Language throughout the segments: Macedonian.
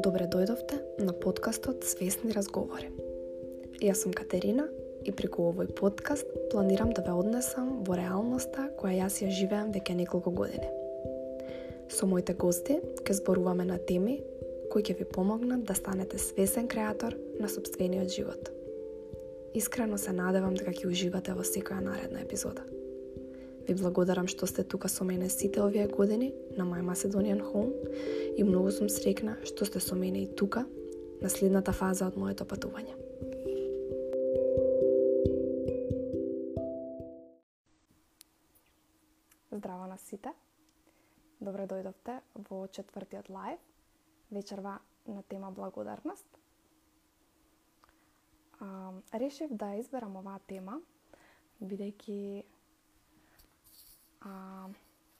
Добре дојдовте на подкастот Свесни разговори. Јас сум Катерина и преку овој подкаст планирам да ве однесам во реалноста која јас ја живеам веќе неколку години. Со моите гости ќе зборуваме на теми кои ќе ви помогнат да станете свесен креатор на собствениот живот. Искрено се надевам дека ќе уживате во секоја наредна епизода. Ви благодарам што сте тука со мене сите овие години на My Macedonian Home и многу сум срекна што сте со мене и тука на следната фаза од моето патување. Здраво на сите. Добре дојдовте во четвртиот лайв, вечерва на тема благодарност. А, решив да изберам оваа тема, бидејќи а,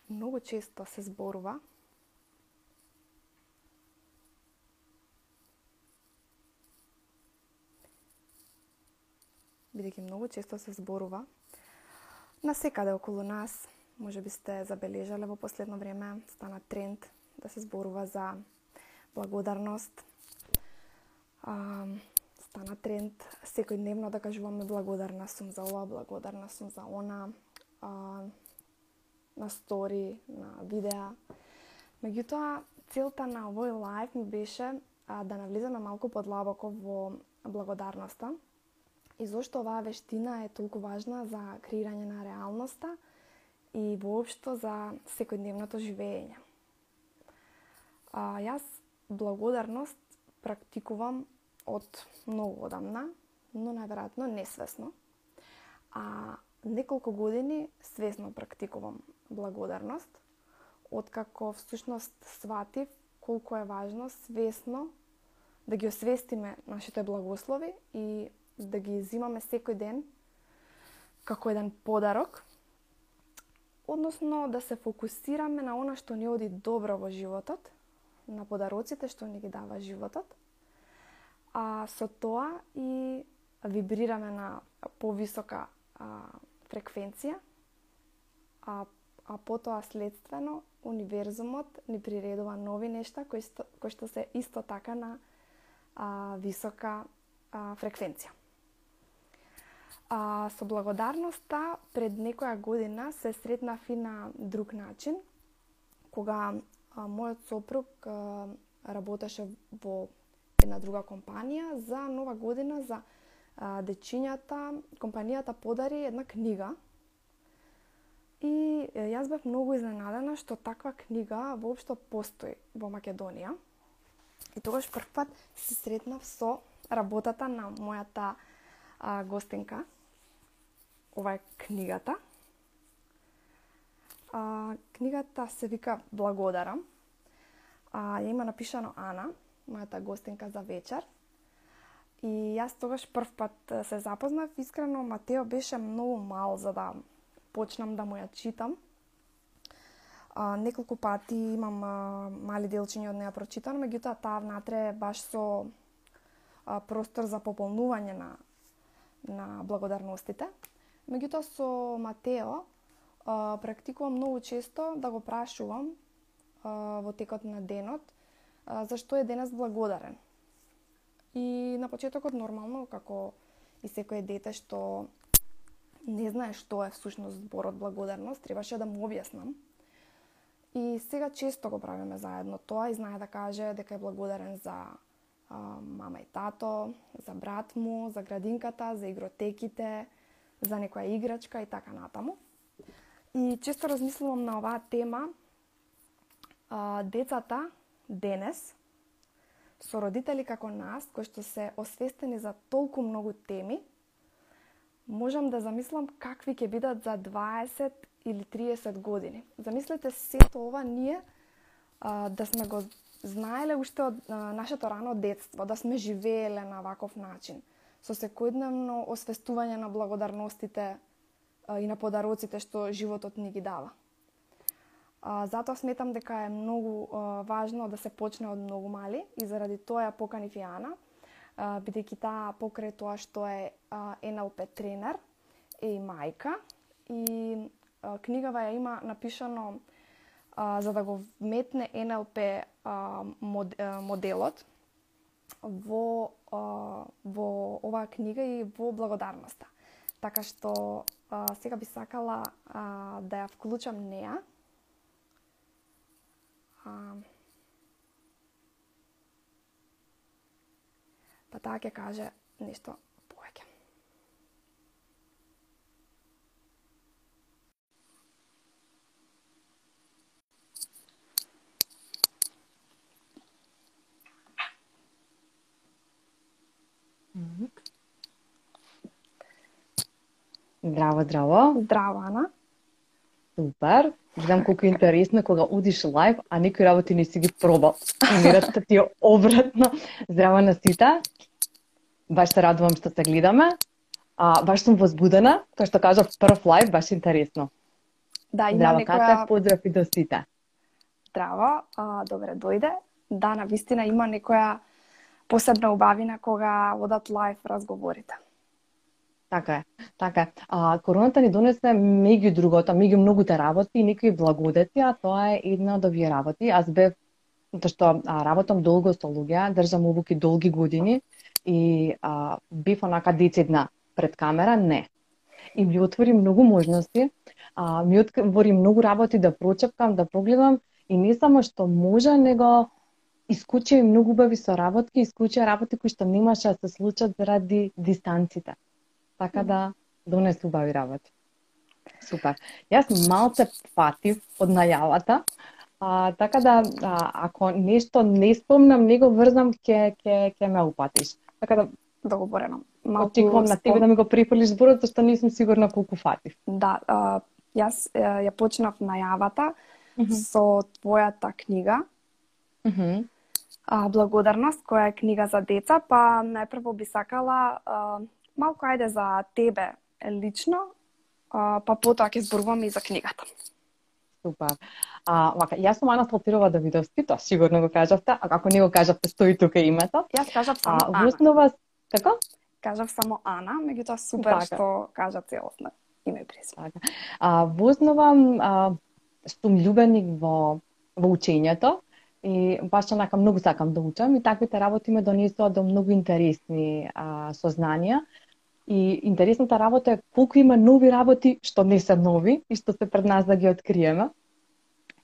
многу често се зборува бидејќи многу често се зборува на секаде околу нас, може би сте забележале во последно време, стана тренд да се зборува за благодарност. А, стана тренд секојдневно да кажуваме благодарна сум за ова, благодарна сум за она. А, на стори, на видеа. Меѓутоа, целта на овој лайф ми беше а, да навлеземе малку подлабоко во благодарноста и зошто оваа вештина е толку важна за креирање на реалноста и воопшто за секојдневното живење. А, јас благодарност практикувам од многу одамна, но најверојатно несвесно. А неколку години свесно практикувам благодарност, откако всушност сватив колку е важно свесно да ги освестиме нашите благослови и да ги изимаме секој ден како еден подарок, односно да се фокусираме на она што ни оди добро во животот, на подароците што ни ги дава животот, а со тоа и вибрираме на повисока а, фреквенција, а а потоа следствено универзумот ни приредува нови нешта кои, што, кои што се исто така на а, висока а, фреквенција. А, со благодарноста пред некоја година се сретнав и на друг начин, кога а, мојот сопруг а, работеше во една друга компанија за нова година за а, дечињата, компанијата подари една книга И јас бев многу изненадена што таква книга воопшто постои во Македонија. И тогаш прв пат се сретнав со работата на мојата а, гостинка. Ова е книгата. А, книгата се вика Благодарам. А, ја има напишано Ана, мојата гостинка за вечер. И јас тогаш прв пат се запознав. Искрено, Матео беше многу мал за да почнам да му ја читам. А, неколку пати имам а, мали делчиња од неја прочитано, меѓутоа таа внатре е баш со а, простор за пополнување на на благодарностите. Меѓутоа со Матео а, практикувам многу често да го прашувам а, во текот на денот а, зашто е денес благодарен. И на почетокот нормално како и секое дете што не знае што е всушност зборот благодарност, требаше да му објаснам. И сега често го правиме заедно тоа и знае да каже дека е благодарен за а, мама и тато, за брат му, за градинката, за игротеките, за некоја играчка и така натаму. И често размислувам на оваа тема. А, децата денес со родители како нас, кои што се освестени за толку многу теми, можам да замислам какви ќе бидат за 20 или 30 години. Замислете сето ова ние а, да сме го знаеле уште од а, нашето рано детство, да сме живееле на ваков начин, со секојдневно освестување на благодарностите а, и на подароците што животот ни ги дава. А, затоа сметам дека е многу а, важно да се почне од многу мали и заради тоа ја поканив и Ана, бидејќи таа покрај тоа што е НЛП тренер, е и мајка и книгава ја има напишано а, за да го вметне НЛП а, мод, а, моделот во а, во оваа книга и во благодарноста. Така што а, сега би сакала а, да ја вклучам неа. А, pa take kaže nešto poeke. Zdravo, zdravo. Zdravo, Ana. Super. Знам колку е интересно кога удиш лайв, а некои работи не си ги пробал. Камерата ти е обратно. Здраво на сите. Баш се радувам што се гледаме. А, баш сум возбудена, тоа што кажав прв лайв, баш интересно. Да, има Здраво, некоја... Кате, поздрав и до сите. Здраво, а, добре дојде. Да, на вистина има некоја посебна убавина кога одат лайв разговорите. Така е, така е. А, короната ни донесе меѓу другото, меѓу многуте работи и некои благодети, а тоа е една од овие работи. Аз бев, затоа што а, работам долго со луѓе, држам обуки долги години и а, бев онака децидна пред камера, не. И ми отвори многу можности, а, ми отвори многу работи да прочепкам, да погледам и не само што може, него искучи и многу убави соработки, искучи работи кои што немаше да се случат заради дистанците. Така да донес убави работи. Супер. Јас малце фатив од најавата, а, така да а, ако нешто не спомнам, него врзам ќе ќе ќе ме упатиш. Така да Договорено. очекувам на тебе да ми го прифрлиш зборот, зашто не сум сигурна колку фатив. Да, а, јас ја почнав најавата Мгм. со твојата книга Мгм. а, Благодарност, која е книга за деца, па најпрво би сакала а, малку ајде за тебе лично, а, па потоа ќе зборуваме и за книгата. Супер. А, вака, јас сум Ана Сталтирова Давидовски, тоа сигурно го кажавте, а ако не го кажавте, стои тука името. Јас кажав само А, во Ана. основа, како? Кажав само Ана, меѓутоа супер Така. што кажа целосно име и презиме. Така. А, во основа, а, сум љубеник во, во учењето и баш онака многу сакам да учам и таквите работи ме донесоа до многу интересни а, сознанија. И интересната работа е колку има нови работи што не се нови и што се пред нас да ги откриеме.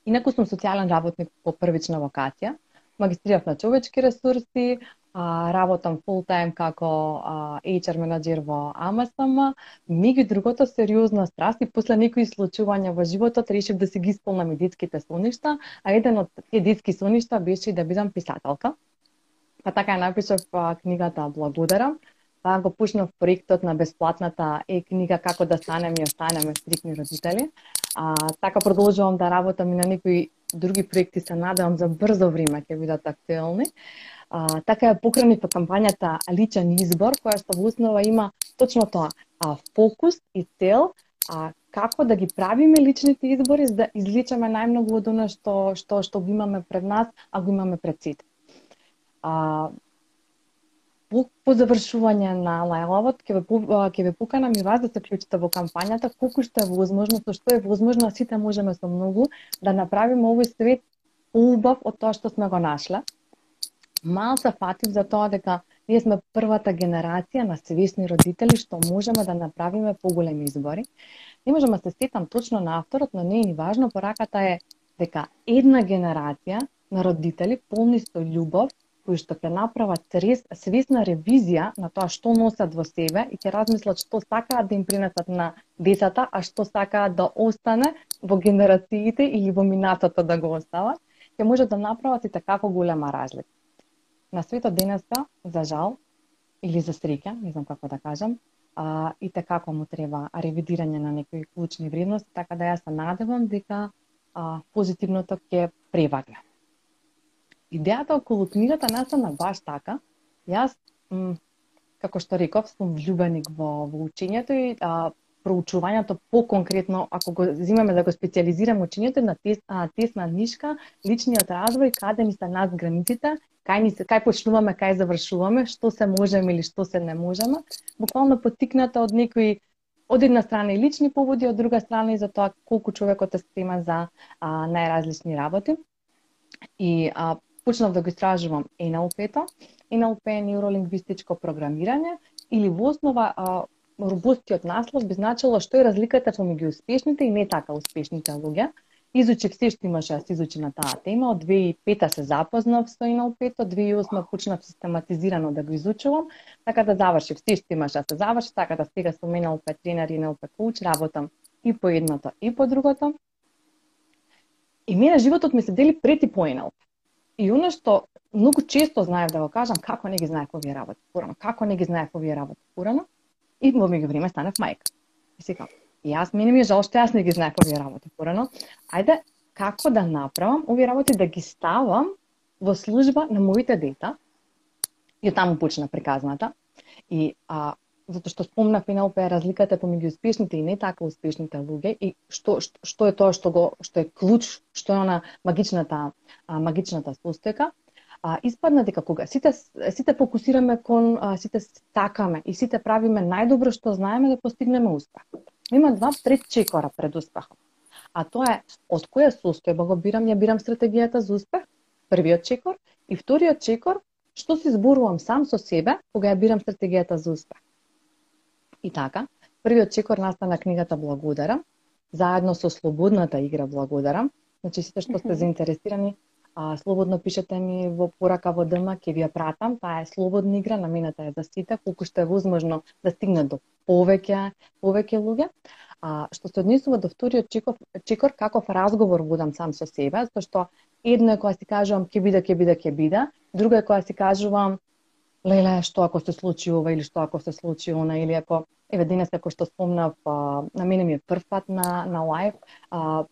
Инаку сум социјален работник по првична вокација. Магистрирав на човечки ресурси, а, работам full time како а, HR менеджер во АМСМ, меѓу другото сериозна страст и после некои случувања во животот решив да си ги исполнам и детските соништа, а еден од тие детски соништа беше и да бидам писателка. Па така ја напишав книгата Благодарам, Таа го пушнав проектот на бесплатната е-книга Како да станем и останеме стрикни родители. А, така продолжувам да работам и на некои други проекти, се надевам за брзо време ќе бидат актуелни. А, така ја покренив кампањата Личен избор, која што во основа има точно тоа, а, фокус и цел, а, како да ги правиме личните избори за да изличаме најмногу од она што што што го имаме пред нас, а го имаме пред сите. А, по, по завршување на лајловот ќе ве ќе ве поканам и вас да се вклучите во кампањата колку што е возможно, со што е возможно, сите можеме со многу да направиме овој свет убав од тоа што сме го нашле. Мал се фатив за тоа дека ние сме првата генерација на свесни родители што можеме да направиме поголеми избори. Не можам да се сетам точно на авторот, но не е ни важно, пораката е дека една генерација на родители полни со љубов, кои што ќе направат рез, свесна ревизија на тоа што носат во себе и ќе размислат што сакаат да им принесат на децата, а што сакаат да остане во генерациите или во минатото да го остават, ќе можат да направат и такако голема разлика. На светот денеска, за жал, или за среќа, не знам како да кажам, а, и такако му треба ревидирање на некои клучни вредности, така да јас се надевам дека а, позитивното ќе превагне. Идејата околу книгата настана баш така. Јас, м, како што реков, сум влюбеник во, во учењето и а, проучувањето по-конкретно, ако го земеме да го специализираме учењето на тес, а, тесна нишка, личниот развој, каде ни се нас границите, кај ни се кај почнуваме, кај завршуваме, што се можеме или што се не можеме, буквално потикната од некои од една страна и лични поводи, од друга страна и за тоа колку човекот е спрема за а, најразлични работи. И а, почнав да го истражувам NLP-то. NLP е неуролингвистичко програмирање или во основа а, робустиот наслов би значило што е разликата помеѓу успешните и не така успешните луѓе изучив се што имаше да се изучи на таа тема. Од 2005 се запознав со NLP, од 2008 почнав систематизирано да го изучувам, така да завршив се што имаше да се заврши, така да сега сум NLP тренер и NLP коуч, работам и по едното и по другото. И мене животот ми се дели прети по NLP. И оно што многу често знаев да го кажам, како не ги знаев овие работи порано, како не ги знаев овие работи порано, и во меѓувреме станав мајка. И си како, јас мене ми е жал што јас не ги знаев овие работи порано. Ајде како да направам овие работи да ги ставам во служба на моите дета. И таму почна приказната. И а, затоа што спомнав НЛП разликата помеѓу успешните и не така успешните луѓе и што, што, што е тоа што го што е клуч, што е она магичната а, магичната состојка. А, испадна дека кога сите сите фокусираме кон а, сите такаме и сите правиме најдобро што знаеме да постигнеме успех Има два пред чекора пред успехот. А тоа е од која состојба го бирам, ја бирам стратегијата за успех, првиот чекор, и вториот чекор, што се зборувам сам со себе кога ја бирам стратегијата за успех. И така, првиот чекор настана книгата Благодарам, заедно со слободната игра Благодарам. Значи сите што сте заинтересирани, а, слободно пишете ми во порака во ДМ, ќе ви ја пратам. Таа е слободна игра, намената е за сите, колку што е возможно да стигне до повеќе повеќе луѓе. А што се однесува до вториот чекор, чекор каков разговор водам сам со себе, затоа што едно е кога си кажувам ќе биде, ќе биде, ќе биде, друго е кога си кажувам леле, што ако се случи ова или што ако се случи она или ако еве денес како што спомнав, на мене ми е прв пат на на лайв, а,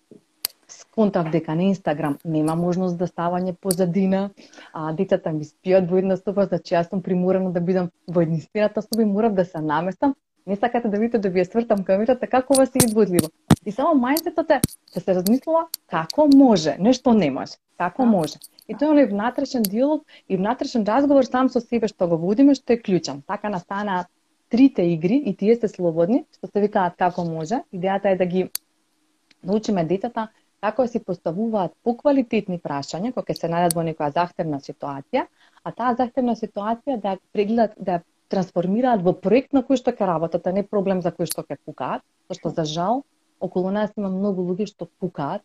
сконтав дека на Инстаграм нема можност да ставање позадина, а децата ми спијат во една соба, значи јас сум приморана да бидам во единствената соба и морав да се наместам не сакате да видите да ви ја свртам камерата, така како вас е изгодливо. И само мајндсетот е да се размислува како може, нешто не може, како да. може. И тоа е внатрешен диалог и внатрешен разговор сам со себе што го водиме, што е клучен. Така настанаат трите игри и тие се слободни, што се викаат како може. Идејата е да ги научиме детата како си поставуваат поквалитетни прашања кога се најдат во некоја захтевна ситуација, а таа захтевна ситуација да прегледат да трансформираат во проект на кој што ќе работат, а не проблем за кој што ќе пукаат, зашто за жал околу нас има многу луѓе што пукаат.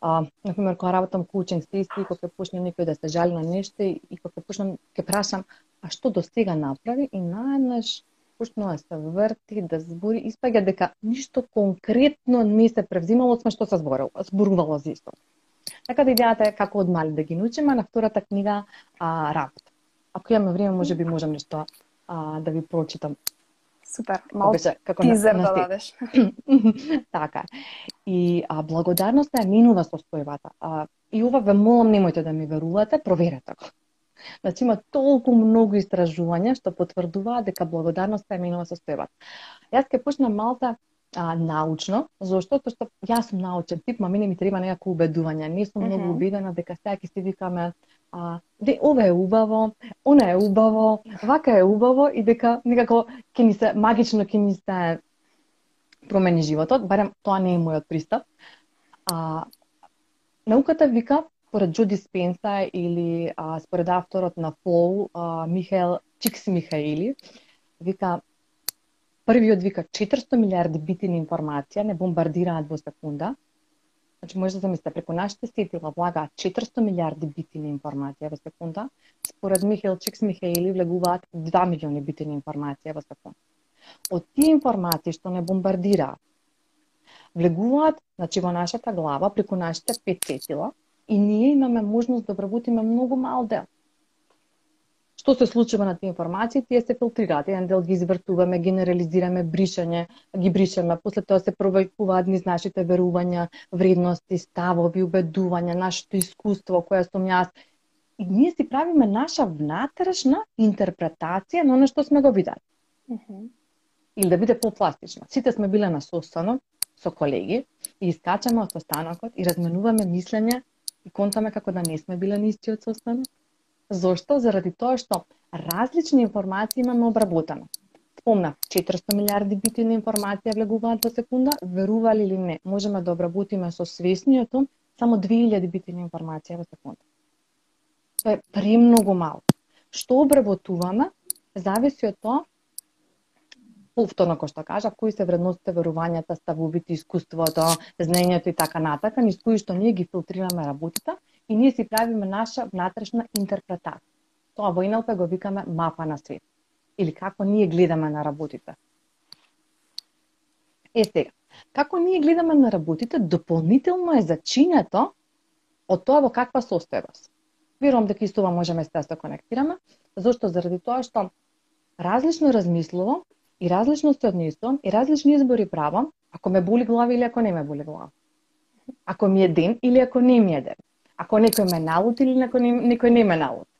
А, например, кога работам коучинг сесии, кога ќе почне некој да се жали на нешто и, и кога ќе почнам ќе прашам а што до сега направи и наеднаш почнува да се врти, да збори, испаѓа дека ништо конкретно не се превзимало од што се зборило, зборувало за исто. Така да идејата е како од мали да ги научиме, на втората книга а, работа. Ако имаме време, може би можам нешто а, да ви прочитам. Супер, мал Обече, како тизер на, на да дадеш. така. И а, благодарноста е минува состојбата. А, и ова ве молам, немојте да ми верувате, проверете го. Значи има толку многу истражувања што потврдуваат дека благодарноста е минува состојбата. Јас ќе почнам малта а, научно, зашто тоа што јас сум научен тип, ма мене ми треба некако убедување. Не сум mm -hmm. многу убедена дека сега ќе си викаме а, де ова е убаво, она е убаво, вака е убаво и дека некако ќе ни се магично ќе ни се промени животот, барем тоа не е мојот пристап. А, науката вика според Джо Диспенса или а, според авторот на Flow, а, Михаел Чикс Михаили, вика првиот вика 400 милиарди бити информација не бомбардираат во секунда, Значи, може да замислите, преку нашите сетила влагаат 400 милиарди бити на информација во секунда. Според Михаил Чикс Михаили влегуваат 2 милиони бити на информација во секунда. Од тие информации што не бомбардираат, влегуваат значи, во нашата глава преку нашите пет сетила и ние имаме можност да вработиме многу мал дел што се случува на тие информации, тие се филтрираат. Еден дел ги извртуваме, генерализираме, бришање, ги бришеме, после тоа се провајкуваат низ нашите верувања, вредности, ставови, убедувања, нашето искуство, кое сум јас. И ние си правиме наша внатрешна интерпретација на оно што сме го видели. Mm -hmm. Или да биде попластично. Сите сме биле на состанок со колеги и искачаме од состанокот и разменуваме мислење и контаме како да не сме биле на истиот состанок Зошто? Заради тоа што различни информации имаме обработено. спомнав, 400 милиарди бити на информација влегуваат во секунда, верували или не, можеме да обработиме со свесниот само 2000 бити на информација во секунда. Тоа е премногу мало. Што обработуваме, зависи од тоа повторно кој што кажа, кои се вредностите, верувањата, ставовите, искуството, знаењето и така натака, низ кои што ние ги филтрираме работите и ние си правиме наша внатрешна интерпретација. Тоа во НЛП го викаме мапа на свет. Или како ние гледаме на работите. Е сега, како ние гледаме на работите, дополнително е зачинето од тоа во каква состојба се. Верувам дека исто ова можеме да се конектираме, зашто заради тоа што различно размислувам и различно се однесувам и различни избори правам, ако ме боли глава или ако не ме боли глава. Ако ми е ден или ако не ми е ден. Ако некој ме налути или ако некој не ме налути.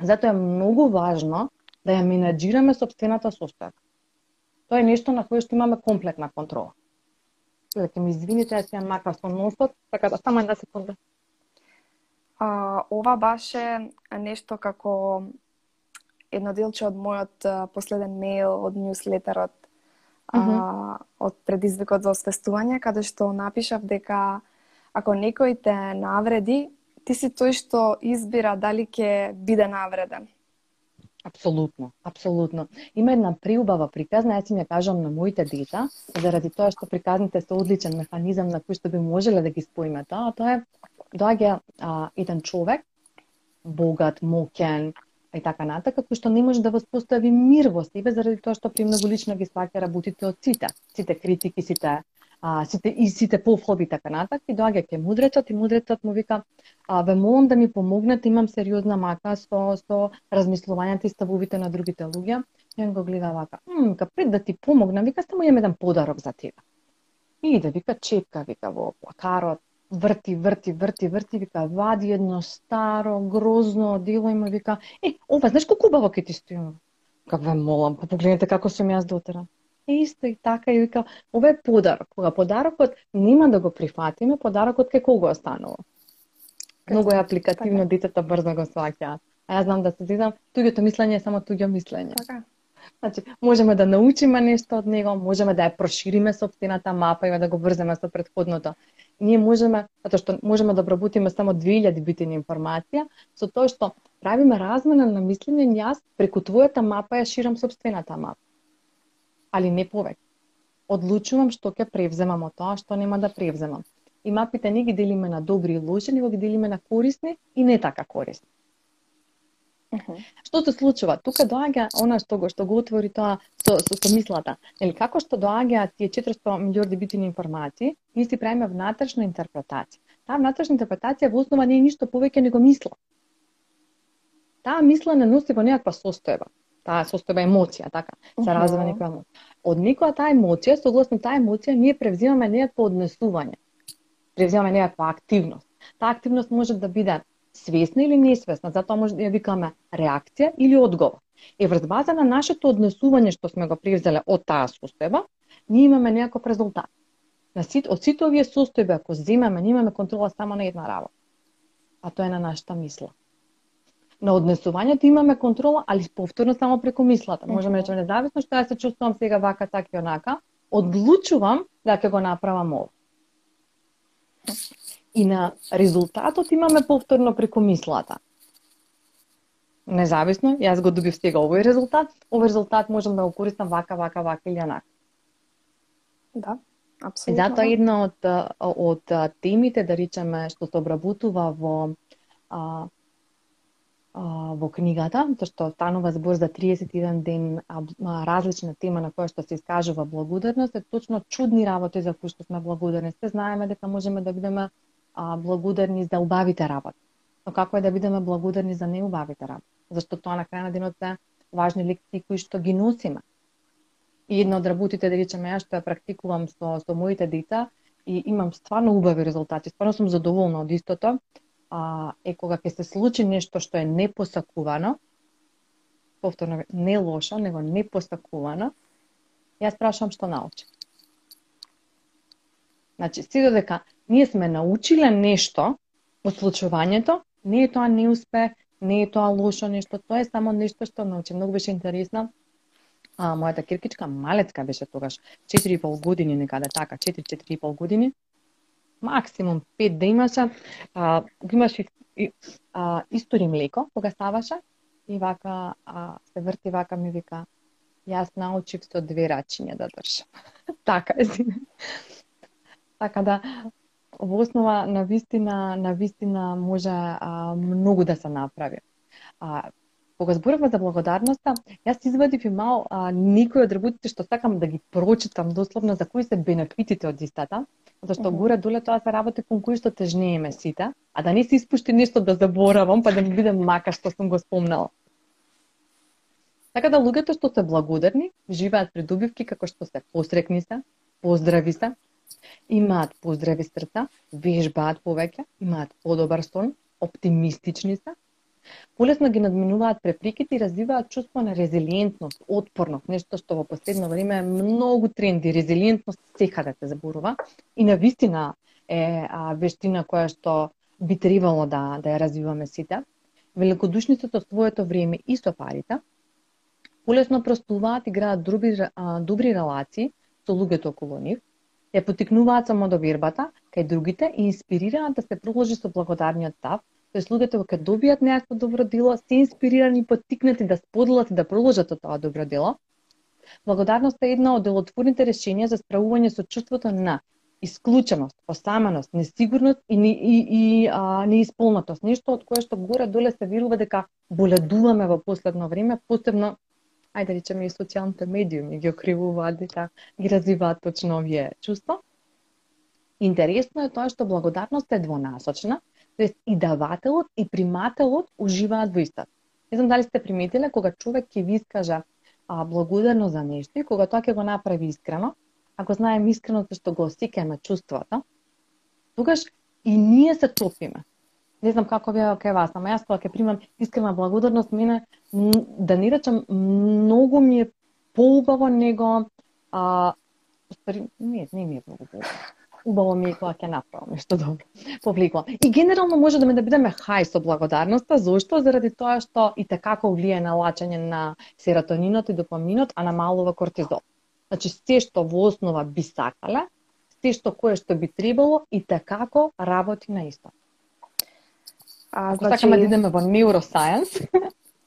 Затоа е многу важно да ја менаџираме собствената состојба. Тоа е нешто на кое што имаме комплетна контрола. Ќе ми извините, јас ја макав со носот, така да само една секунда. А, ова баше нешто како едно делче од мојот последен мејл од ньюслетерот mm -hmm. а, од предизвикот за освестување, каде што напишав дека ако некој те навреди, ти си тој што избира дали ќе биде навреден. Апсолутно, апсолутно. Има една приубава приказна, јас им ја кажам на моите деца, заради тоа што приказните се одличен механизам на кој што би можеле да ги споиме тоа, тоа е доаѓа а, еден човек, богат, мокен, и така натака, кој што не може да воспостави мир во себе заради тоа што премногу лично ги сваќа работите од сите, сите критики, сите а, сите и сите пофлоби и така натак, и доаѓа ке мудрецот и мудрецот му вика а, ве молам да ми помогнете, имам сериозна мака со со размислувањата и ставовите на другите луѓе. И он го гледа вака, м, ка пред да ти помогнам, вика само имам еден подарок за тебе. И иде, вика чепка, вика во плакарот, врти, врти, врти, врти, вика, вади едно старо, грозно дело има, вика, е, ова, знаеш колку убаво ке ти стои? Каква молам, па погледнете како сум јас дотера. Е, исто и така, и вика, ова е подарок. Кога подарокот нема да го прифатиме, подарокот ке кого останува? Многу е апликативно, така. детето брзо го сваќаат. А јас знам да се зидам, туѓото мислење е само туѓо мислење. Така. Значи, можеме да научиме нешто од него, можеме да ја прошириме собствената мапа и да го врземе со предходното ние можеме, затоа што можеме да обработиме само 2000 битини информација, со тоа што правиме размена на мислење, јас преку твојата мапа ја ширам собствената мапа. Али не повеќе. Одлучувам што ќе превземам од тоа, што нема да превземам. И мапите не ги делиме на добри и лоши, него ги делиме на корисни и не така корисни. Uh -huh. Што се случува? Тука доаѓа она што го што го отвори тоа со, со, со мислата. Или како што доаѓа тие 400 милиарди битини информации, ние си правиме внатрешна интерпретација. Таа внатрешна интерпретација во основа не е ништо повеќе него мисла. Таа мисла не носи во некаква состојба. Таа состојба емоција, така, се развива некоја Од некоја таа емоција, согласно таа емоција, ние превзимаме некакво однесување. Превзимаме некаква активност. Таа активност може да биде свесна или несвесна, затоа може да ја викаме реакција или одговор. И врз база на нашето однесување што сме го превзеле од таа состојба, ние имаме некој резултат. На сит, од сите овие состојби, ако земаме, ние имаме контрола само на една работа. А тоа е на нашата мисла. На однесувањето имаме контрола, али повторно само преку мислата. Можеме да речеме независно што ја се чувствувам сега вака, така и онака, одлучувам да ќе го направам ово и на резултатот имаме повторно преку мислата. Независно, јас го добив сега овој резултат, овој резултат можам да го користам вака, вака, вака или онака. Да, апсолутно. Затоа една од, од темите, да речеме, што се обработува во а, во книгата, тоа што станува збор за 31 ден различна тема на која што се искажува благодарност, е точно чудни работи за кои што сме благодарни. Се знаеме дека можеме да бидеме благодарни за убавите работи. Но како е да бидеме благодарни за неубавите работи? Зашто тоа на крај на денот се важни лекции кои што ги носиме. И една од работите, да речеме, ја што ја практикувам со, со моите деца и имам стварно убави резултати, стварно сум задоволна од истото, а, е кога ќе се случи нешто што е непосакувано, повторно не лошо, него непосакувано, јас прашам што научи. Значи, си додека ние сме научиле нешто од случувањето, не е тоа неуспех, не е тоа лошо нешто, тоа е само нешто што научи. Многу беше интересно. а, мојата киркичка малецка беше тогаш, 4,5 години некаде така, 4-4,5 години. Максимум 5 да имаше, а, имаше и, а, истори млеко кога ставаше и вака а, се врти вака ми вика јас научив со две рачиња да држам. така е. така да во основа на вистина, на вистина може а, многу да се направи. А, кога зборуваме за благодарноста, јас извадив и мал а, некои од работите што сакам да ги прочитам дословно за кои се бенефитите од истата, зашто mm -hmm. горе доле тоа се работи кон кои што тежнееме сите, а да не се испушти нешто да заборавам, па да ми биде мака што сум го спомнала. Така да луѓето што се благодарни, живеат придобивки како што се посрекни се, поздрави се, имаат поздрави срца, вежбаат повеќе, имаат подобар сон, оптимистични се, полесно ги надминуваат препреките и развиваат чувство на резилиентност, отпорност, нешто што во последно време е многу тренди, резилиентност секаде да се заборува. И на вистина е а, вештина која што би требало да, да ја развиваме сите. Великодушните со своето време и со парите, полесно простуваат и граат добри, а, добри релации со луѓето околу нив, ја потикнуваат самодовербата кај другите и инспирираат да се продолжи со благодарниот став, Тоест луѓето кога добијат некакво добро дело, се инспирирани и поттикнати да споделат и да продолжат тоа добро дело. Благодарноста е една од делотворните решенија за справување со чувството на исклученост, посаменост, несигурност и, не, и, и а, неисполнатост. Нешто од кое што горе доле се верува дека боледуваме во последно време, посебно ајде да речеме и социјалните медиуми ги окривуваат дека така, ги развиваат точно овие чувства. Интересно е тоа што благодарноста е двонасочна, Тоест и давателот и примателот уживаат во истата. Не знам дали сте приметиле кога човек ќе ви искаже а, благодарно за нешто и кога тоа ќе го направи искрено, ако знаем искрено што го осеќаме чувствата, тогаш и ние се топиме. Не знам како ви кај вас, ама јас кога ќе примам искрена благодарност, мене да не речам многу ми е поубаво него а, не, не ми е многу поубаво убаво ми е кога ќе направам нешто добро. Повлекувам. И генерално може да ме да бидеме хај со благодарноста, зошто? Заради тоа што и како влијае на лачање на серотонинот и допаминот, а намалува кортизол. Значи, се што во основа би сакале, се што кое што би требало и како работи на исто. А, Ако значи... сакаме да идеме во neuroscience,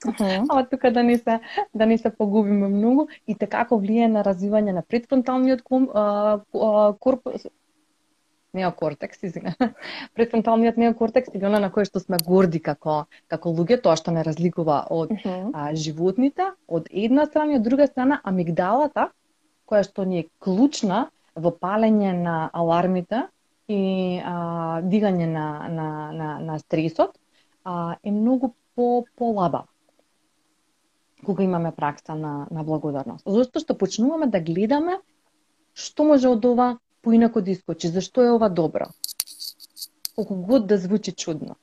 Uh -huh. Ама тука да не се да не се погубиме многу и како влијае на развивање на предфронталниот корпус, неокортекс, извина, предфронталниот неокортекс или она на кој што сме горди како како луѓе, тоа што не разликува од uh -huh. а, животните, од една страна и од друга страна амигдалата, која што ни е клучна во палење на алармите и а, дигање на, на, на, на стресот, а, е многу по полаба кога имаме пракса на, на благодарност. Зошто што почнуваме да гледаме што може од ова поинако да искочи. Зашто е ова добро? Колку год да звучи чудно.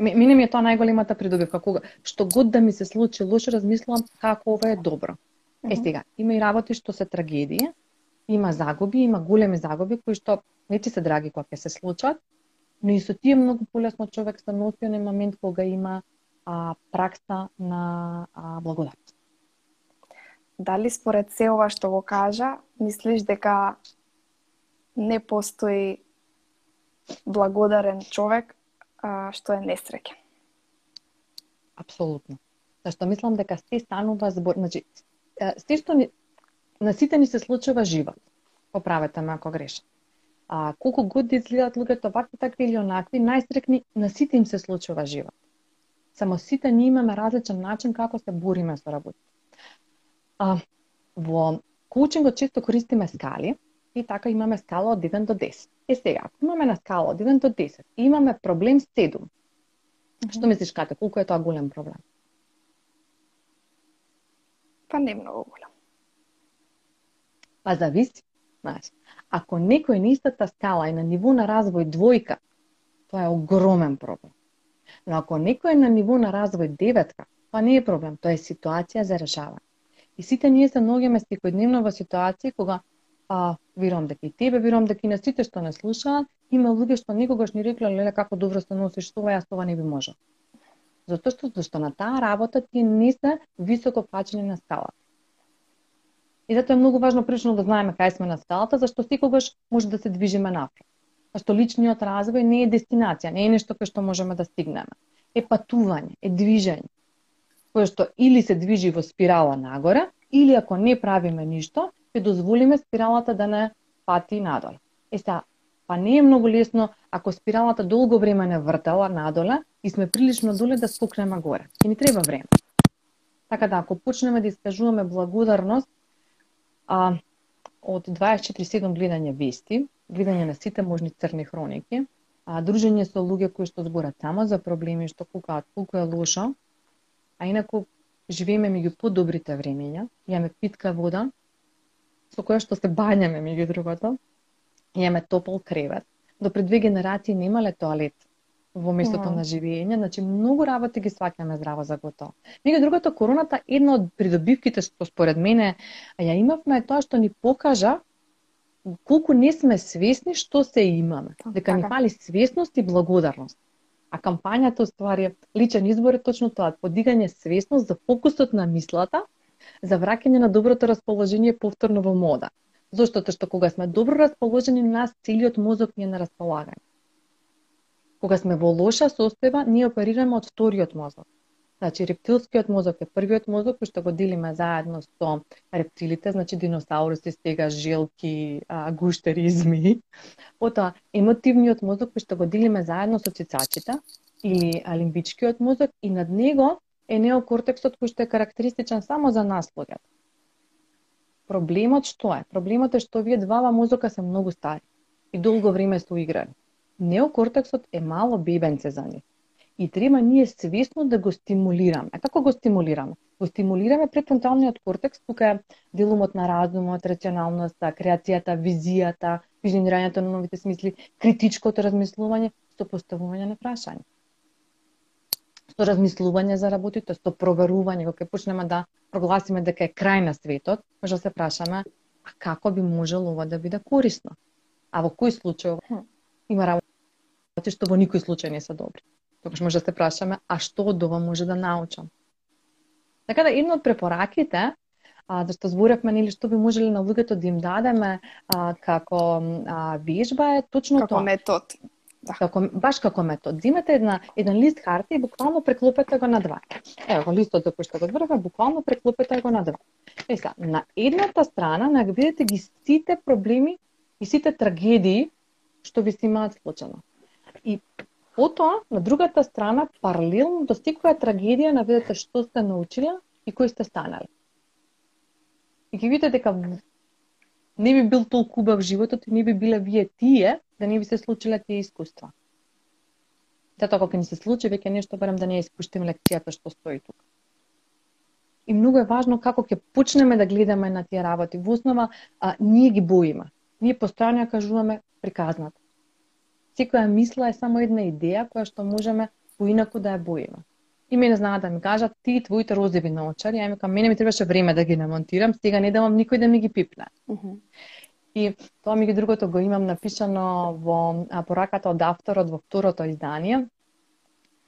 Мене ми е тоа најголемата придобивка. Кога, што год да ми се случи лошо, размислувам како ова е добро. Mm -hmm. Е сега, има и работи што се трагедија, има загуби, има големи загуби кои што не ти се драги кога ќе се случат, но и со тие многу полесно човек се носи на момент кога има а, пракса на а, благодарност. Дали според се ова што го кажа, мислиш дека не постои благодарен човек а, што е несреќен. Апсолутно. Зашто мислам дека се станува збор, значи се што ни, на сите ни се случува живот. Поправете ме ако грешам. А колку год да изгледаат луѓето вакви такви или онакви, најстрекни на сите им се случува живот. Само сите ние имаме различен начин како се бориме со работа. А, во коучингот често користиме скали, и така имаме скала од 1 до 10. Е сега, ако имаме на скала од 1 до 10 и имаме проблем 7, mm -hmm. што мислиш Кате, колку е тоа голем проблем? Па не многу голем. Па зависи. Знаеш, ако некој на истата скала е на ниво на развој двојка, тоа е огромен проблем. Но ако некој е на ниво на развој деветка, тоа не е проблем, тоа е ситуација за решавање. И сите ние се наоѓаме секојдневно во ситуации кога а, верувам дека и тебе, верувам дека и на сите што не слушаат, има луѓе што никогаш не рекле, леле, како добро се носиш тоа, јас тоа не би можел. Затоа што, зашто на таа работа ти не се високо качени на скалата. И затоа е многу важно прилично да знаеме кај сме на скалата, зашто секогаш може да се движиме напред. Зашто личниот развој не е дестинација, не е нешто кај што можеме да стигнеме. Е патување, е движење. Кое што или се движи во спирала нагоре, или ако не правиме ништо, ќе дозволиме спиралата да не пати надоле. Е сега, па не е многу лесно ако спиралата долго време не вртела надоле и сме прилично доле да спукнеме горе. Ќе ни треба време. Така да, ако почнеме да искажуваме благодарност, а, од 24-7 гледање вести, гледање на сите можни црни хроники, а, дружење со луѓе кои што зборат само за проблеми што кукаат колку е лошо, а инаку живееме меѓу подобрите времења, имаме питка вода, со која што се бањаме меѓу другото, имаме топол кревет. До пред две генерации немале тоалет во местото mm. на живење, значи многу работи ги сваќаме здраво за готово. Меѓу другото, короната една од придобивките што според мене ја имавме е тоа што ни покажа колку не сме свесни што се имаме. Дека така. ни фали свесност и благодарност. А кампањата ствари личен избор е точно тоа, подигање свесност за фокусот на мислата, за враќање на доброто расположение повторно во мода. Зошто? што кога сме добро расположени, нас целиот мозок ни е на располагање. Кога сме во лоша состојба, ние оперираме од вториот мозок. Значи, рептилскиот мозок е првиот мозок кој што го делиме заедно со рептилите, значи диносауруси, стега, желки, гуштери и змии. Потоа, емотивниот мозок кој што го делиме заедно со цицачите, или лимбичкиот мозок, и над него е неокортексот кој што е карактеристичен само за нас. Проблемот што е? Проблемот е што вие двава мозока се многу стари и долго време се уиграни неокортексот е мало бебенце за нив. И треба ние свесно да го стимулираме. А како го стимулираме? Го стимулираме префронталниот кортекс, тука е делумот на разумот, рационалноста, креацијата, визијата, визионирањето на новите смисли, критичкото размислување, со поставување на прашање. Со размислување за работите, со проверување, кога почнеме да прогласиме дека е крај на светот, може да се прашаме, а како би можело ова да биде корисно? А во кој случај има работи што во никој случај не се добри. Тогаш може да се прашаме, а што од ова може да научам? Така да една од препораките а, зашто зборевме нели што би можеле на луѓето да им дадеме а, како а, вежба е точно како тоа. метод. Да. Како, баш како метод. Зимете една, еден лист хартија и буквално преклопете го на два. Ево, листот за кој што го зборував, буквално преклопете го на два. Е са, на едната страна на видите ги сите проблеми и сите трагедии што ви се имаат случано. И потоа, на другата страна, паралелно до секоја трагедија наведете што сте научиле и кои сте станали. И ги видите дека не би бил толку убав животот и не би биле вие тие да не би се случиле тие искуства. Затоа кога ни се случи веќе нешто барем да не испуштим испуштиме лекцијата што стои тука. И многу е важно како ќе почнеме да гледаме на тие работи. Во основа, а, ние ги боиме. Ние постојано ја кажуваме приказната. Секоја мисла е само една идеја која што можеме поинаку да ја боиме. И мене знаат да ми кажат, ти твоите розови наочари, ја ми кажам, мене ми требаше време да ги намонтирам, сега не давам никој да ми ги пипне. Uh -huh. И тоа ми ги другото го имам напишано во пораката од авторот во второто издание.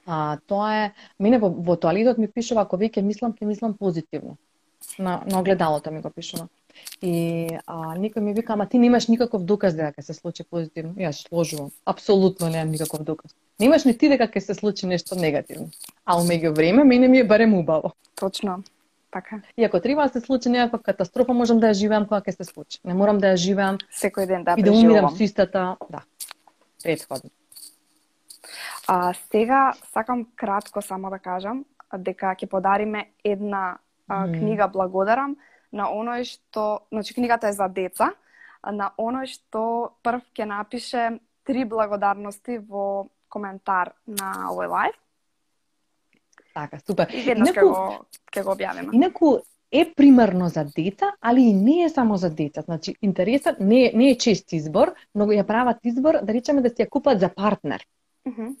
А, тоа е, мене во, во тоалетот ми пишува, ако веќе мислам, ќе мислам позитивно. На, на огледалото ми го пишува. И а, никој ми вика, ама ти немаш никаков доказ дека ќе се случи позитивно. Јас сложувам. Апсолутно немам никаков доказ. Немаш ни ти дека ќе се случи нешто негативно. А меѓу време мене ми е барем убаво. Точно. Така. И ако треба да се случи некаква катастрофа, можам да ја живеам кога ќе се случи. Не морам да ја живеам секој ден да и да умирам со истата, да. Предходно. А сега сакам кратко само да кажам дека ќе подариме една а, книга Благодарам на оној што, значи книгата е за деца, на оној што прв ќе напише три благодарности во коментар на овој лайв. Така, супер. И веднаш ќе го, ќе го објавиме. Инаку е примерно за деца, али и не е само за деца. Значи, интересот не е, не е чест избор, но ја прават избор, да речеме да си ја купат за партнер. Uh -huh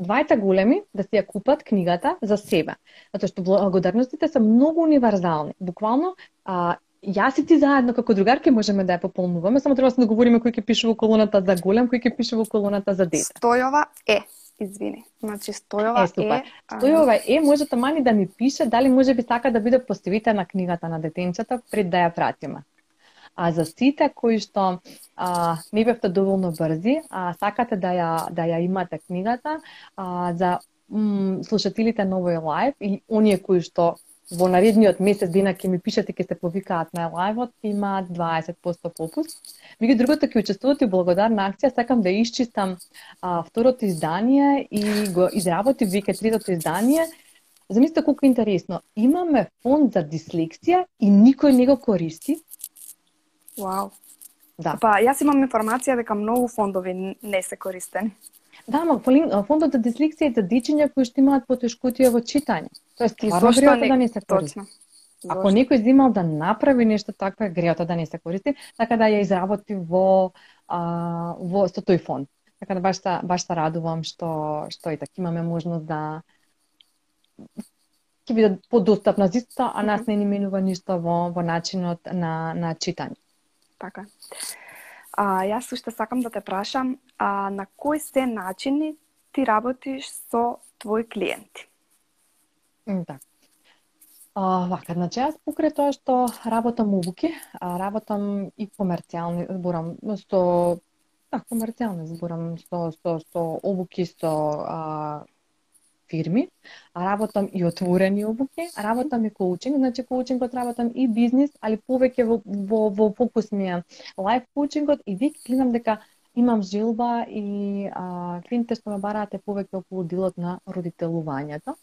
двајта големи да си ја купат книгата за себе. Затоа што благодарностите се многу универзални. Буквално, а, јас и ти заедно како другарки можеме да ја пополнуваме, само треба да се договориме кој ќе пише во колоната за голем, кој ќе пише во колоната за дете. Стојова е. извини. Значи Стојова Е, супер. е... Стојова е, може тамани да ми пише дали може би сака да биде поставител на книгата на детенчето пред да ја пратиме. А за сите кои што а, не бевте доволно брзи, а сакате да ја да ја имате книгата, а, за м, слушателите на овој лайв и оние кои што во наредниот месец дена ќе ми пишете ќе се повикаат на лајвот, имаат 20% попуст. Меѓу другото ќе учествувате благодарна акција, сакам да исчистам а, второто издание и го изработи веќе третото издание. Замислете колку интересно. Имаме фонд за дислексија и никој не го користи. Вау. Да. Па јас имам информација дека многу фондови не се користени. Да, ма фондот за дислексија е за дечиња кои што имаат потешкотија во читање. Тоест, И зошто греото не? да не се користи. Точно. Ако Зошто? некој земал да направи нешто такво, е греото да не се користи, така да ја изработи во а, во со тој фонд. Така да баш баш се радувам што што и така имаме можност да ќе биде подостапна зиста, а нас не ни менува ништо во во начинот на на читање. Така. А, јас уште сакам да те прашам, а, на кои се начини ти работиш со твои клиенти? М, Така. А, вака, значи јас покрај тоа што работам обуки, а, работам и комерцијални, зборам со да, комерцијални зборам со со со обуки со а, фирми, а работам и отворени обуки, работам и коучинг, значи коучингот работам и бизнис, али повеќе во во, во фокус ми е лайф коучингот и вик. гледам дека имам желба и а, клиентите што ме бараат е повеќе околу делот на родителувањето.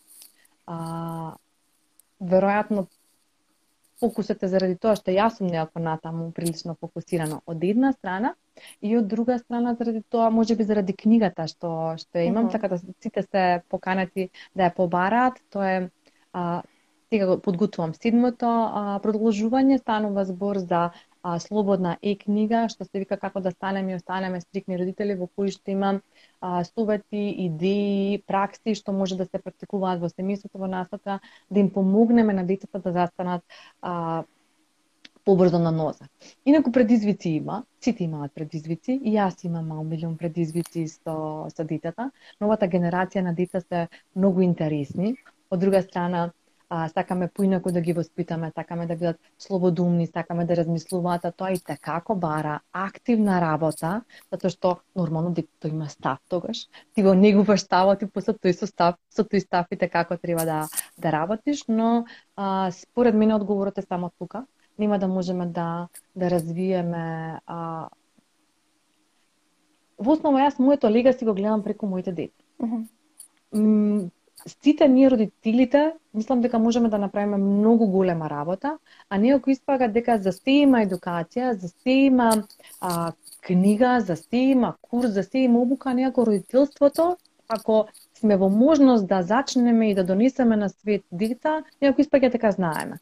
А, веројатно фокусот е заради тоа што јас сум некако натаму прилично фокусирано од една страна и од друга страна заради тоа можеби заради книгата што што ја имам Мгм. така да сите се поканати да ја побараат тоа е а, сега го подготвувам седмото а, продолжување станува збор за а, слободна е-книга што се вика како да станеме и останеме стрикни родители во кои што имам а, совети, идеи, пракси што може да се практикуваат во семејството во насока да им помогнеме на децата да застанат а, побрзо на ноза. Инаку предизвици има, сите имаат предизвици, и јас имам мал милион предизвици со, со децата. Новата генерација на деца се многу интересни. Од друга страна, а, сакаме поинаку да ги воспитаме, сакаме да бидат слободумни, сакаме да размислуваат, а тоа и како бара активна работа, затоа што нормално детето има став тогаш. Ти го негуваш ставот и после тој со став, со тој став и како треба да да работиш, но а, според мене одговорот е само тука. Нема да можеме да да развиеме а, во основа јас моето легаси го гледам преку моите деца Мгм. м, сите ние родителите, мислам дека можеме да направиме многу голема работа, а не ако испага дека за се има едукација, за се има а, книга, за се има курс, за се има обука, ако родителството, ако сме во можност да зачнеме и да донесеме на свет деца, некој испаѓа дека знаеме.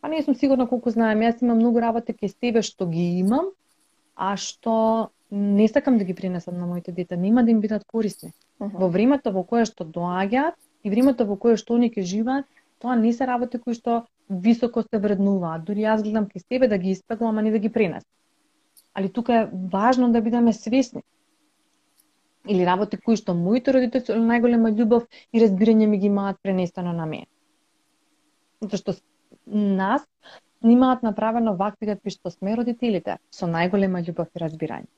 Па не сум сигурна колку знаеме. Јас имам многу работа кај себе што ги имам, а што не сакам да ги пренесам на моите дета. Нема да им бидат корисни Мгм. во времето во кое што доаѓаат и времето во кое што они ќе живеат, тоа не се работи кои што високо се вреднуваат. Дури јас гледам кај себе да ги испеглам, а не да ги пренесам. Али тука е важно да бидеме свесни. Или работи кои што моите родители со најголема љубов и разбирање ми ги имаат пренесено на мене. Затоа што нас имаат направено вакви какви што сме родителите, со најголема љубов и разбирање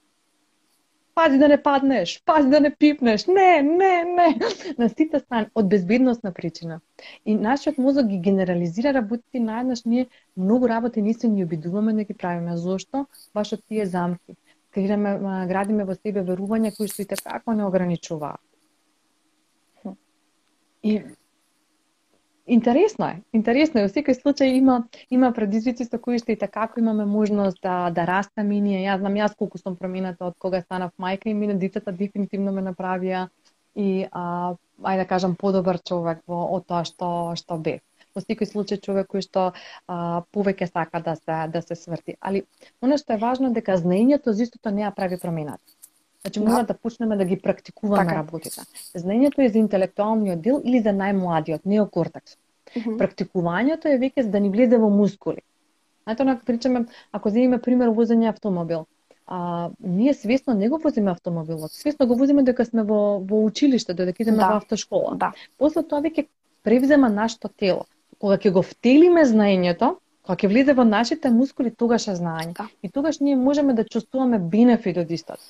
пази да не паднеш, пази да не пипнеш, не, не, не. На сите страни, од безбедносна причина. И нашиот мозок ги генерализира работите наеднаш ние многу работи не се ни обидуваме да ги правиме. Зошто? Баш од тие замки. Креираме, градиме во себе верувања кои што и така не ограничуваат. И Интересно е, интересно е. Во секој случај има има предизвици со кои што и како имаме можност да да растеме и ние. Јас знам јас колку сум промената од кога станав мајка и мене децата дефинитивно ме направија и а, ајде да кажам подобар човек во од тоа што што бев. Во секој случај човек кој што а, повеќе сака да се да се сврти. Али она што е важно дека знаењето за истото не ја прави промената. Значи мора да почнеме да ги практикуваме Така работите. Знаењето е за интелектуалниот дел или за најмладиот, неокортекс. Мгм. Практикувањето е веќе за да ни влезе во мускули. Знаете, онака причаме, ако земеме пример возење автомобил. а, ние свесно не го возиме автомобилот, свесно го возиме дека сме во, во училиште, додека идеме Да. во автошкола. Да. После тоа веќе превзема нашето тело. Кога ќе го втелиме знаењето, кога ќе влезе во нашите мускули, тогаш е знаење. Да. И тогаш ние можеме да чувствуваме бенефит од истото.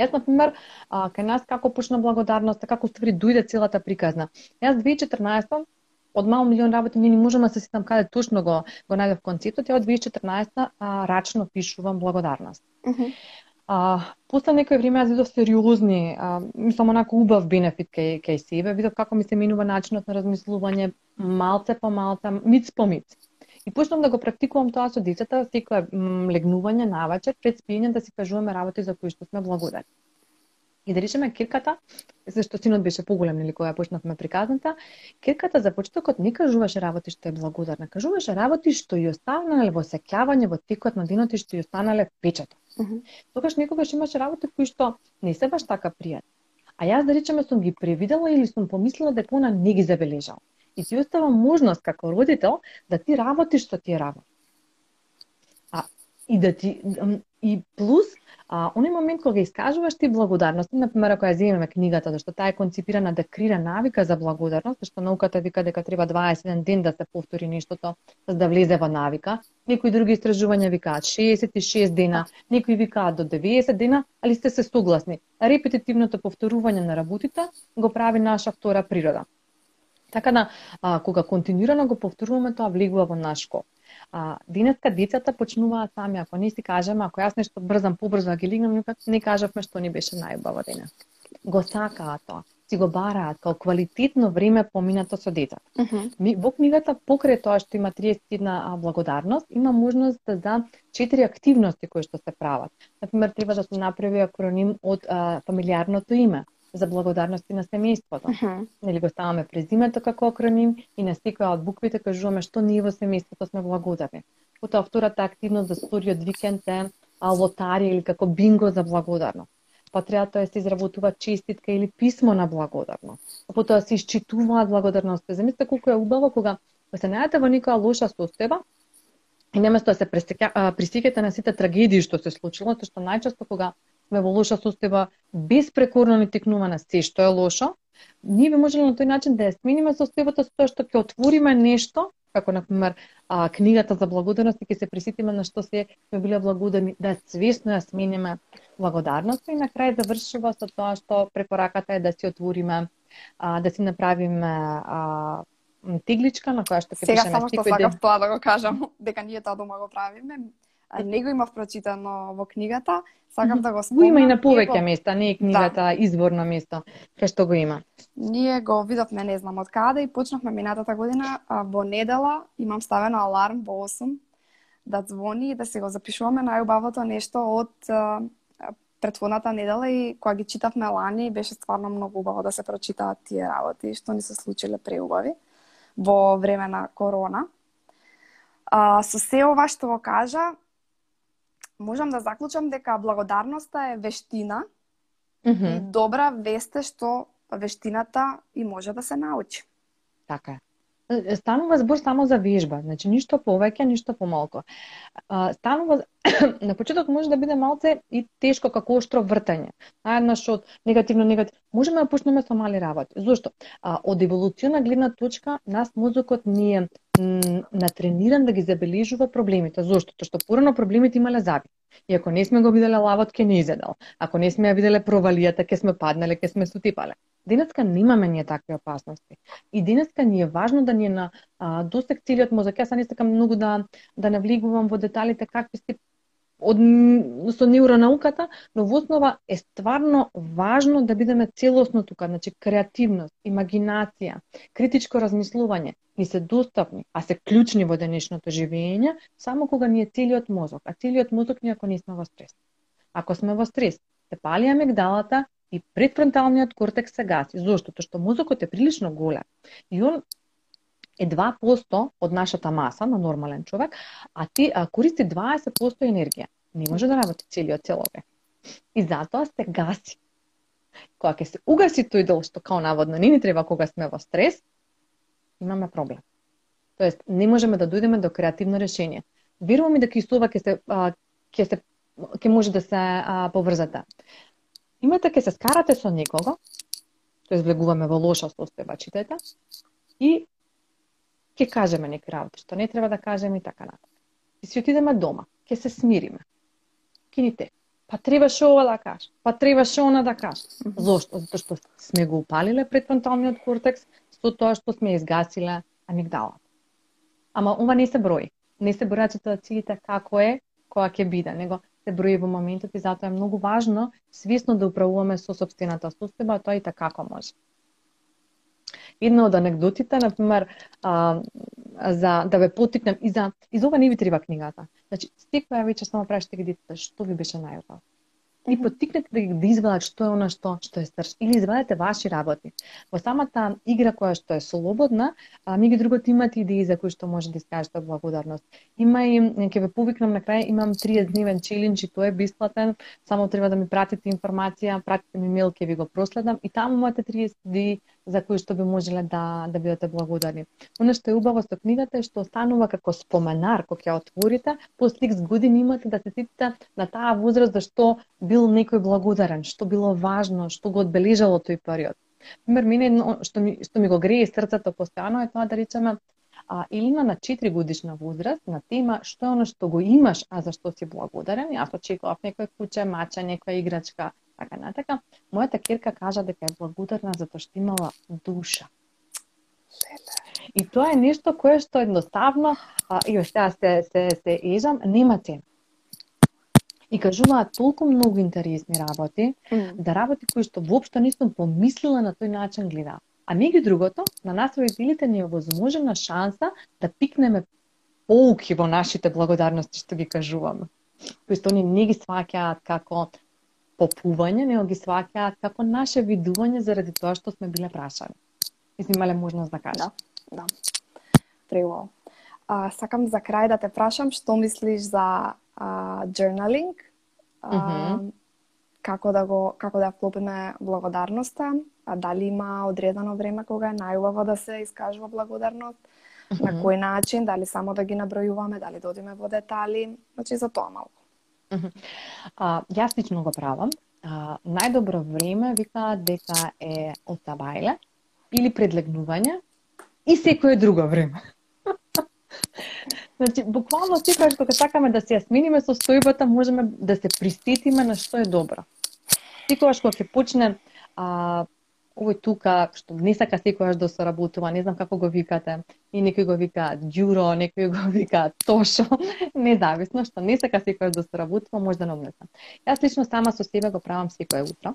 Јас, на пример, кај нас како почна благодарноста, како ствари дојде целата приказна. Јас 2014 од мал милион работи не ни можам да се сетам каде точно го го најдов концептот, ја од 2014 а, рачно пишувам благодарност. А, после некој време јас видов сериозни, а, мислам онако убав бенефит кај, кај себе, видов како ми се менува начинот на размислување, малце по малце, миц по миц. И почнам да го практикувам тоа со децата, секој м, легнување навечер пред спиење да си кажуваме работи за кои што сме благодарни. И да речеме кирката, зашто синот беше поголем нели кога почнавме приказната, кирката за почетокот не кажуваше работи што е благодарна, кажуваше работи што ја останале во сеќавање во текот на денот и што ја останале впечаток. Мгм. Тогаш некогаш имаше работи кои што не се баш така пријатни. А јас да речеме сум ги превидела или сум помислила дека она не ги забележала. И ти остава можност како родител да ти работиш што ти е работа. А и да ти и плюс а оној момент кога искажуваш ти благодарност, на пример ако ја земеме книгата, зашто таа е концепирана да крира навика за благодарност, зашто науката вика дека треба 21 ден да се повтори нештото за да влезе во навика. Некои други истражувања викаат 66 дена, некои викаат до 90 дена, али сте се согласни. Репетитивното повторување на работите го прави наша втора природа. Така да, а, кога континуирано го повторуваме, тоа влегува во наш кop. А, денеска децата почнуваат сами, ако не си кажеме, ако јас нешто брзам, побрзо да ги лигнам, не кажавме што ни беше најубаво денес. Го сакаат тоа, си го бараат као квалитетно време поминато со децата. Мгм. Ми, во книгата, покрај тоа што има 31 а, благодарност, има можност за четири активности кои што се прават. Например, треба да се направи акроним од а, фамилиарното име за благодарности на семејството. Мгм. Нели го ставаме презимето како акроним и на секоја од буквите кажуваме што ние во семејството сме благодарни. Потоа втората активност за вториот викенд е лотарија или како бинго за благодарност. Па треба тоа се изработува честитка или писмо на благодарност. А потоа се исчитуваат благодарности. Замислете колку е убаво кога се најдете во некоја лоша состојба и неместо да се пресека- на сите трагедии што се случило, тоа што најчесто кога сме во лоша состојба безпрекорно ни текнува на се што е лошо, ние би можеле на тој начин да ја смениме состојбата со тоа што ќе отвориме нешто, како на пример книгата за благодарност и ќе се присетиме на што се сме биле благодарни, да свесно ја смениме благодарност и на крај завршува со тоа што препораката е да си отвориме а, да си направиме а, тегличка на која што ќе Сега пише на само што секој ден. сакав тоа да го кажам, дека ние тоа дома го правиме. А, Не го имав прочитано во книгата, сакам да го Го спомнам. има и на повеќе го- места, не е книгата изворно место, кај што го има. Ние го видовме не знам од каде и почнавме минатата година во недела, имам ставено аларм во 8 да звони и да си го запишуваме најубавото нешто од претходната недела и кога ги читавме лани беше стварно многу убаво да се прочитаат тие работи што ни се случиле преубави во време на корона. А, со се ова што го кажа, можам да заклучам дека благодарноста е вештина и Мгм, добра вест е што вештината и може да се научи. Така е. Станува збор само за вежба, значи ништо повеќе, ништо помалку. Станува на почеток може да биде малце и тешко како оштро вртање. Наеднаш од негативно негативно. Можеме да почнеме со мали работи. Зошто? А, од еволуциона гледна точка, нас мозокот ни е натрениран да ги забележува проблемите. Зошто? Тоа што порано проблемите имале заби. И ако не сме го виделе лавот, ке не изедал. Ако не сме ја виделе провалијата, ке сме паднале, ке сме сутипале. Денеска немаме ние такви опасности. И денеска ни е важно да ни е на а, досек целиот мозок. Јас не сакам многу да да навлегувам во деталите какви се од со неуронауката, но во основа е стварно важно да бидеме целосно тука, значи креативност, имагинација, критичко размислување ни се достапни, а се клучни во денешното живење само кога ни е целиот мозок, а целиот мозок ни ако не сме во стрес. Ако сме во стрес, се пали амигдалата и предфронталниот кортекс се гаси. Зошто? Тоа што мозокот е прилично голем. И он е 2% од нашата маса на нормален човек, а ти а, користи 20% енергија. Не може да работи целиот целове. И затоа се гаси. Кога ќе се угаси тој дел што као наводно не ни треба кога сме во стрес, имаме проблем. Тоест, не можеме да дојдеме до креативно решение. Верувам и дека и со ова ќе се ќе се ќе може да се а, поврзате. Имате ќе се скарате со некого, тоа влегуваме во лоша состојба, читате, и ќе кажеме некои работи, што не треба да кажеме и така натаму. И си отидеме дома, ќе се смириме. Ке ни те. Па требаше ова да кажеш, па требаше она да кажеш. Зошто? Затоа што сме го упалиле предфронталниот кортекс со тоа што сме изгасиле амигдалата. Ама ова не се брои. Не се бројат ситуациите како е, која ќе биде, него се брои во моментот и затоа е многу важно свесно да управуваме со собствената состојба, тоа и така како може. Една од анекдотите, например, а, за да ве потикнем и за и за ова не ви треба книгата. Значи, секоја вечер само прашате ги децата што ви беше најубаво и потикнете да ги да извадат што е она што што е стрж или извадете ваши работи. Во самата игра која што е слободна, а, ми ги другото имате идеи за кои што може да искажете благодарност. Има и ќе ве повикнам на крај, имам 30 дневен челендж и тоа е бесплатен, само треба да ми пратите информација, пратите ми мејл ќе ви го проследам и таму имате 30 дни за кои што би можеле да да бидете благодарни. Оно што е убаво со книгата е што останува како споменар кога ќе отворите, после X години имате да се сетите на таа возраст за што бил некој благодарен, што било важно, што го одбележало тој период. Пример, мене што ми, што ми го грее срцето постојано е тоа да речеме а, Илина на 4 годишна возраст на тема што е оно што го имаш, а за што си благодарен. Јас очекував некој куче, мача, некоја играчка, така натака. Мојата керка кажа дека е благодарна затоа што имала душа. И тоа е нешто кое што едноставно, а, и сега се, се, се ежам, нема цена. И кажуваат толку многу интересни работи, mm. да работи кои што воопшто не сум помислила на тој начин гледа. А меѓу другото, на нас родителите ни е возможена шанса да пикнеме поуки во нашите благодарности што ги кажуваме. Кои што они не ги сваќаат како попување, него ги сваќаат како наше видување заради тоа што сме биле прашани. И сме имале можност да кажем. Да, да. Преубаво. А, сакам за крај да те прашам што мислиш за а, journaling, а, mm -hmm. како да го како да вклопиме благодарноста, а дали има одредено време кога е најубаво да се искажува благодарност, mm -hmm. на кој начин, дали само да ги набројуваме, дали да одиме во детали, значи за тоа малку. А, јас лично го правам. А, најдобро време викаат дека е отабајле или предлегнување и секое друго време. значи, буквално секогаш кога сакаме да се ја смениме состојбата, можеме да се приститиме на што е добро. Секогаш кога се почне а, овој тука што не сака секојаш да соработува, не знам како го викате, и некој го вика ѓуро, некој го вика тошо, независно што не сака секојаш да соработува, може да не Јас лично сама со себе го правам секое утро.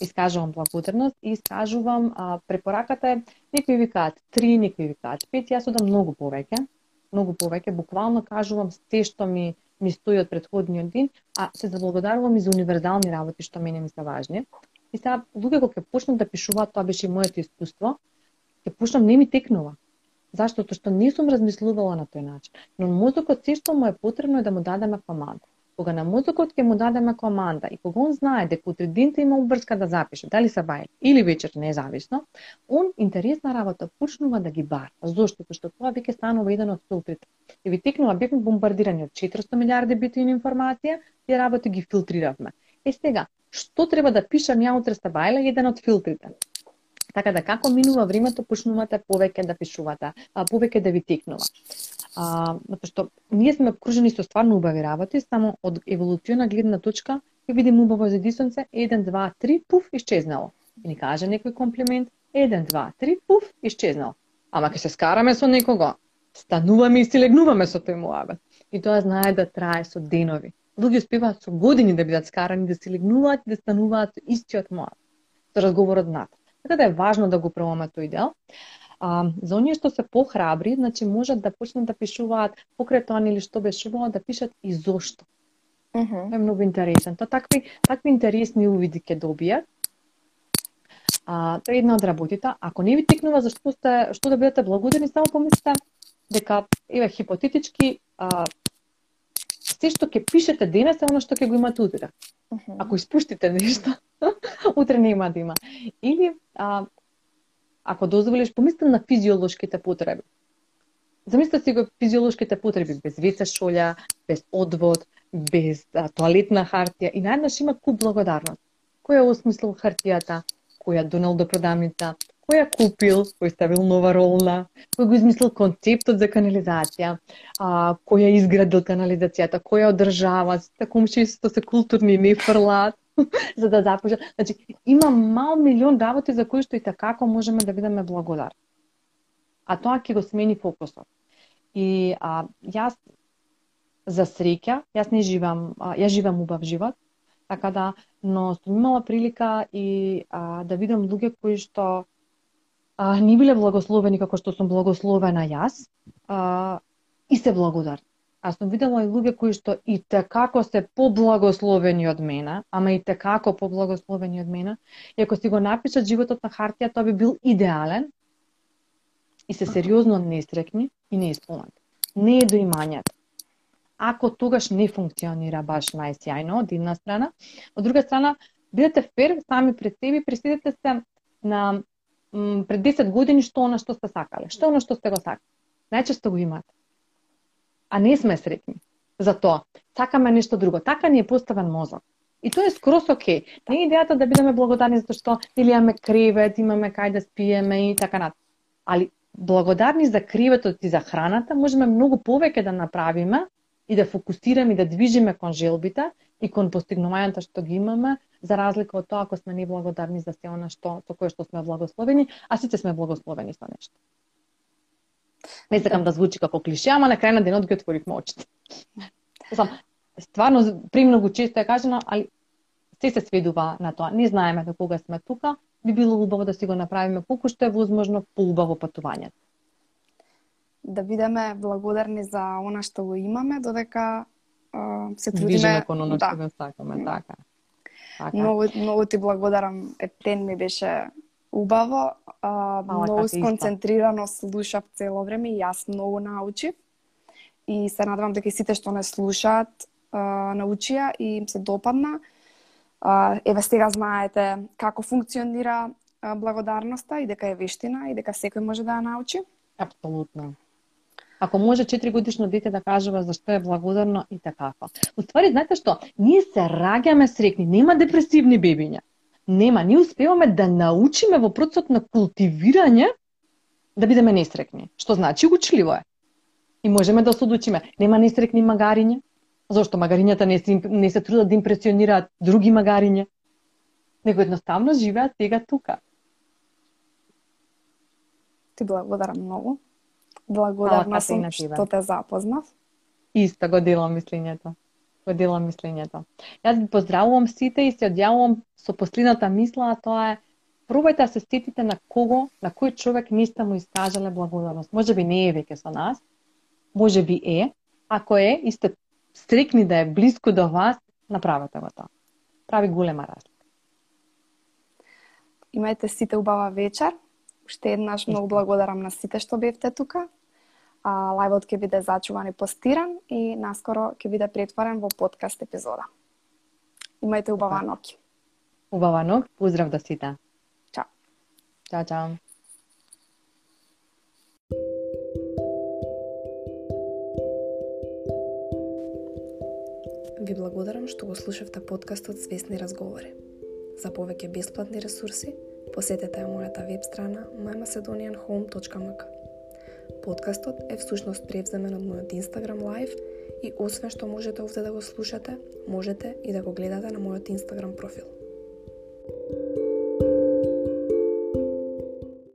Искажувам благодарност и искажувам а, препораката е некои викаат три, некои викаат пет, јас одам многу повеќе, многу повеќе, буквално кажувам се што ми ми стои од предходниот ден, а се заблагодарувам и за универзални работи што мене ми се важни. И сега, луѓе кога ќе почнат да пишуваат, тоа беше и моето искуство, ќе почнам не ми текнува. Зашто? Тоа што не сум размислувала на тој начин. Но мозокот се што му е потребно е да му дадеме команда. Кога на мозокот ќе му дадеме команда и кога он знае дека утре дента има обрска да запише, дали се бај или вечер независно, он интересна работа почнува да ги бара. Зошто? Тоа што тоа веќе станува еден од филтрите. И ви текнува бевме бомбардирани од 400 милиарди бити информација, тие работи ги филтриравме. Е сега, што треба да пишам ја утре Сабајла еден од филтрите. Така да како минува времето, почнувате повеќе да пишувате, а, повеќе да ви текнува. А, што ние сме обкружени со стварно убави работи, само од еволуциона гледна точка ќе видим убаво за дисонце, 1, 2, 3, пуф, исчезнало. И ни каже некој комплимент, 1, 2, 3, пуф, исчезнало. Ама ќе се скараме со некого, стануваме и си легнуваме со тој муабет. И тоа знае да трае со денови луѓе успеваат со години да бидат скарани, да се легнуваат и да стануваат со истиот млад. Со разговорот над. Така да е важно да го пробаме тој дел. А, за оние што се похрабри, значи можат да почнат да пишуваат покрај тоа или што бешувало, да пишат и зошто. Uh -huh. Тоа е многу интересен. Тоа такви, такви интересни увиди ќе добијат. А, тоа е една од работите. Ако не ви текнува зашто сте, што да бидете благодарни, само помислете дека, еве, хипотетички, а, се што ќе пишете денес е оно што ќе го имате утре. Uh -huh. Ако испуштите нешто, утре нема да има. Или а, ако дозволиш, помисли на физиолошките потреби. Замислете си го физиолошките потреби без веце шолја, без одвод, без а, тоалетна хартија и најднаш има куп благодарност. Кој е осмислил хартијата, кој ја донел до продавница, кој ја купил, кој ставил нова ролна, кој го измислил концептот за канализација, а, кој ја изградил канализацијата, кој ја одржава, сите комши што се културни не фрлат, за да започне. Значи, има мал милион работи за кои што и такако можеме да бидеме благодарни. А тоа ќе го смени фокусот. И а, јас за среќа, јас не живам, а, јас живам убав живот, така да, но сум имала прилика и а, да видам луѓе кои што а, не биле благословени како што сум благословена јас, а, и се благодарни. Аз сум видела и луѓе кои што и како се поблагословени од мене, ама и како поблагословени од мене, и ако си го напишат животот на хартија, тоа би бил идеален, и се сериозно несрекни и не исполнат, Не е до имањето ако тогаш не функционира баш најсјајно од една страна. Од друга страна, бидете фер сами пред себе, пресидете се на пред 10 години што она што сте сакале, што она што сте го сакале. Најчесто го имате. А не сме сретни за тоа. Сакаме нешто друго. Така ни е поставен мозок. И тоа е скрос окей. Не е идејата да бидеме благодарни за што или имаме кревет, имаме кај да спиеме и така нат. Али благодарни за креветот и за храната можеме многу повеќе да направиме и да фокусираме и да движиме кон желбите и кон постигнувањата што ги имаме, за разлика од тоа ако сме неблагодарни за се она што со кое што сме благословени, а сите сме благословени со нешто. Не сакам да звучи како клише, ама на крај на денот ги отворивме очите. Сам, стварно, премногу често е кажано, али се се сведува на тоа. Не знаеме до кога сме тука, би било убаво да си го направиме колку што е возможно поубаво патувањето да бидеме благодарни за она што го имаме, додека а, се трудиме Движиме кон она што да. го сакаме, така. Така. Многу, многу ти благодарам, Ептен ми беше убаво, а, Мала, многу сконцентрирано слушав цело време и јас многу научив. И се надевам дека сите што не слушаат а, научија и им се допадна. А, еве сега знаете како функционира благодарноста и дека е вештина и дека секој може да ја научи. Апсолутно. Ако може 4 годишно дете да кажува зашто е благодарно и така. Па. ствари, знаете што? Ние се раѓаме срекни, нема депресивни бебиња. Нема, ние успеваме да научиме во процесот на култивирање да бидеме несрекни. Што значи учливо е. И можеме да се одучиме. Нема несрекни магариња, зашто магарињата не се, не се трудат да импресионираат други магариња, него едноставно живеат сега тука. Ти благодарам многу. Благодарна сум што те запознав. Исто го делам мислењето. Го делам мислењето. Јас ви поздравувам сите и се одјавувам со последната мисла, а тоа е пробајте да се сетите на кого, на кој човек не сте му искажале благодарност. Може би не е веќе со нас, може би е, ако е и сте стрекни да е близко до вас, направете го тоа. Прави голема разлика. Имајте сите убава вечер. Уште еднаш многу благодарам на сите што бевте тука а, лајвот ќе биде зачуван и постиран и наскоро ќе биде претворен во подкаст епизода. Имајте убава ноќ. Убава ноќ, поздрав до сите. Чао. Чао, чао. Ви благодарам што го слушавте подкастот Свесни разговори. За повеќе бесплатни ресурси, посетете мојата веб страна mymacedonianhome.mk. Подкастот е всушност превземен од мојот Instagram Live и освен што можете овде да го слушате, можете и да го гледате на мојот Instagram профил.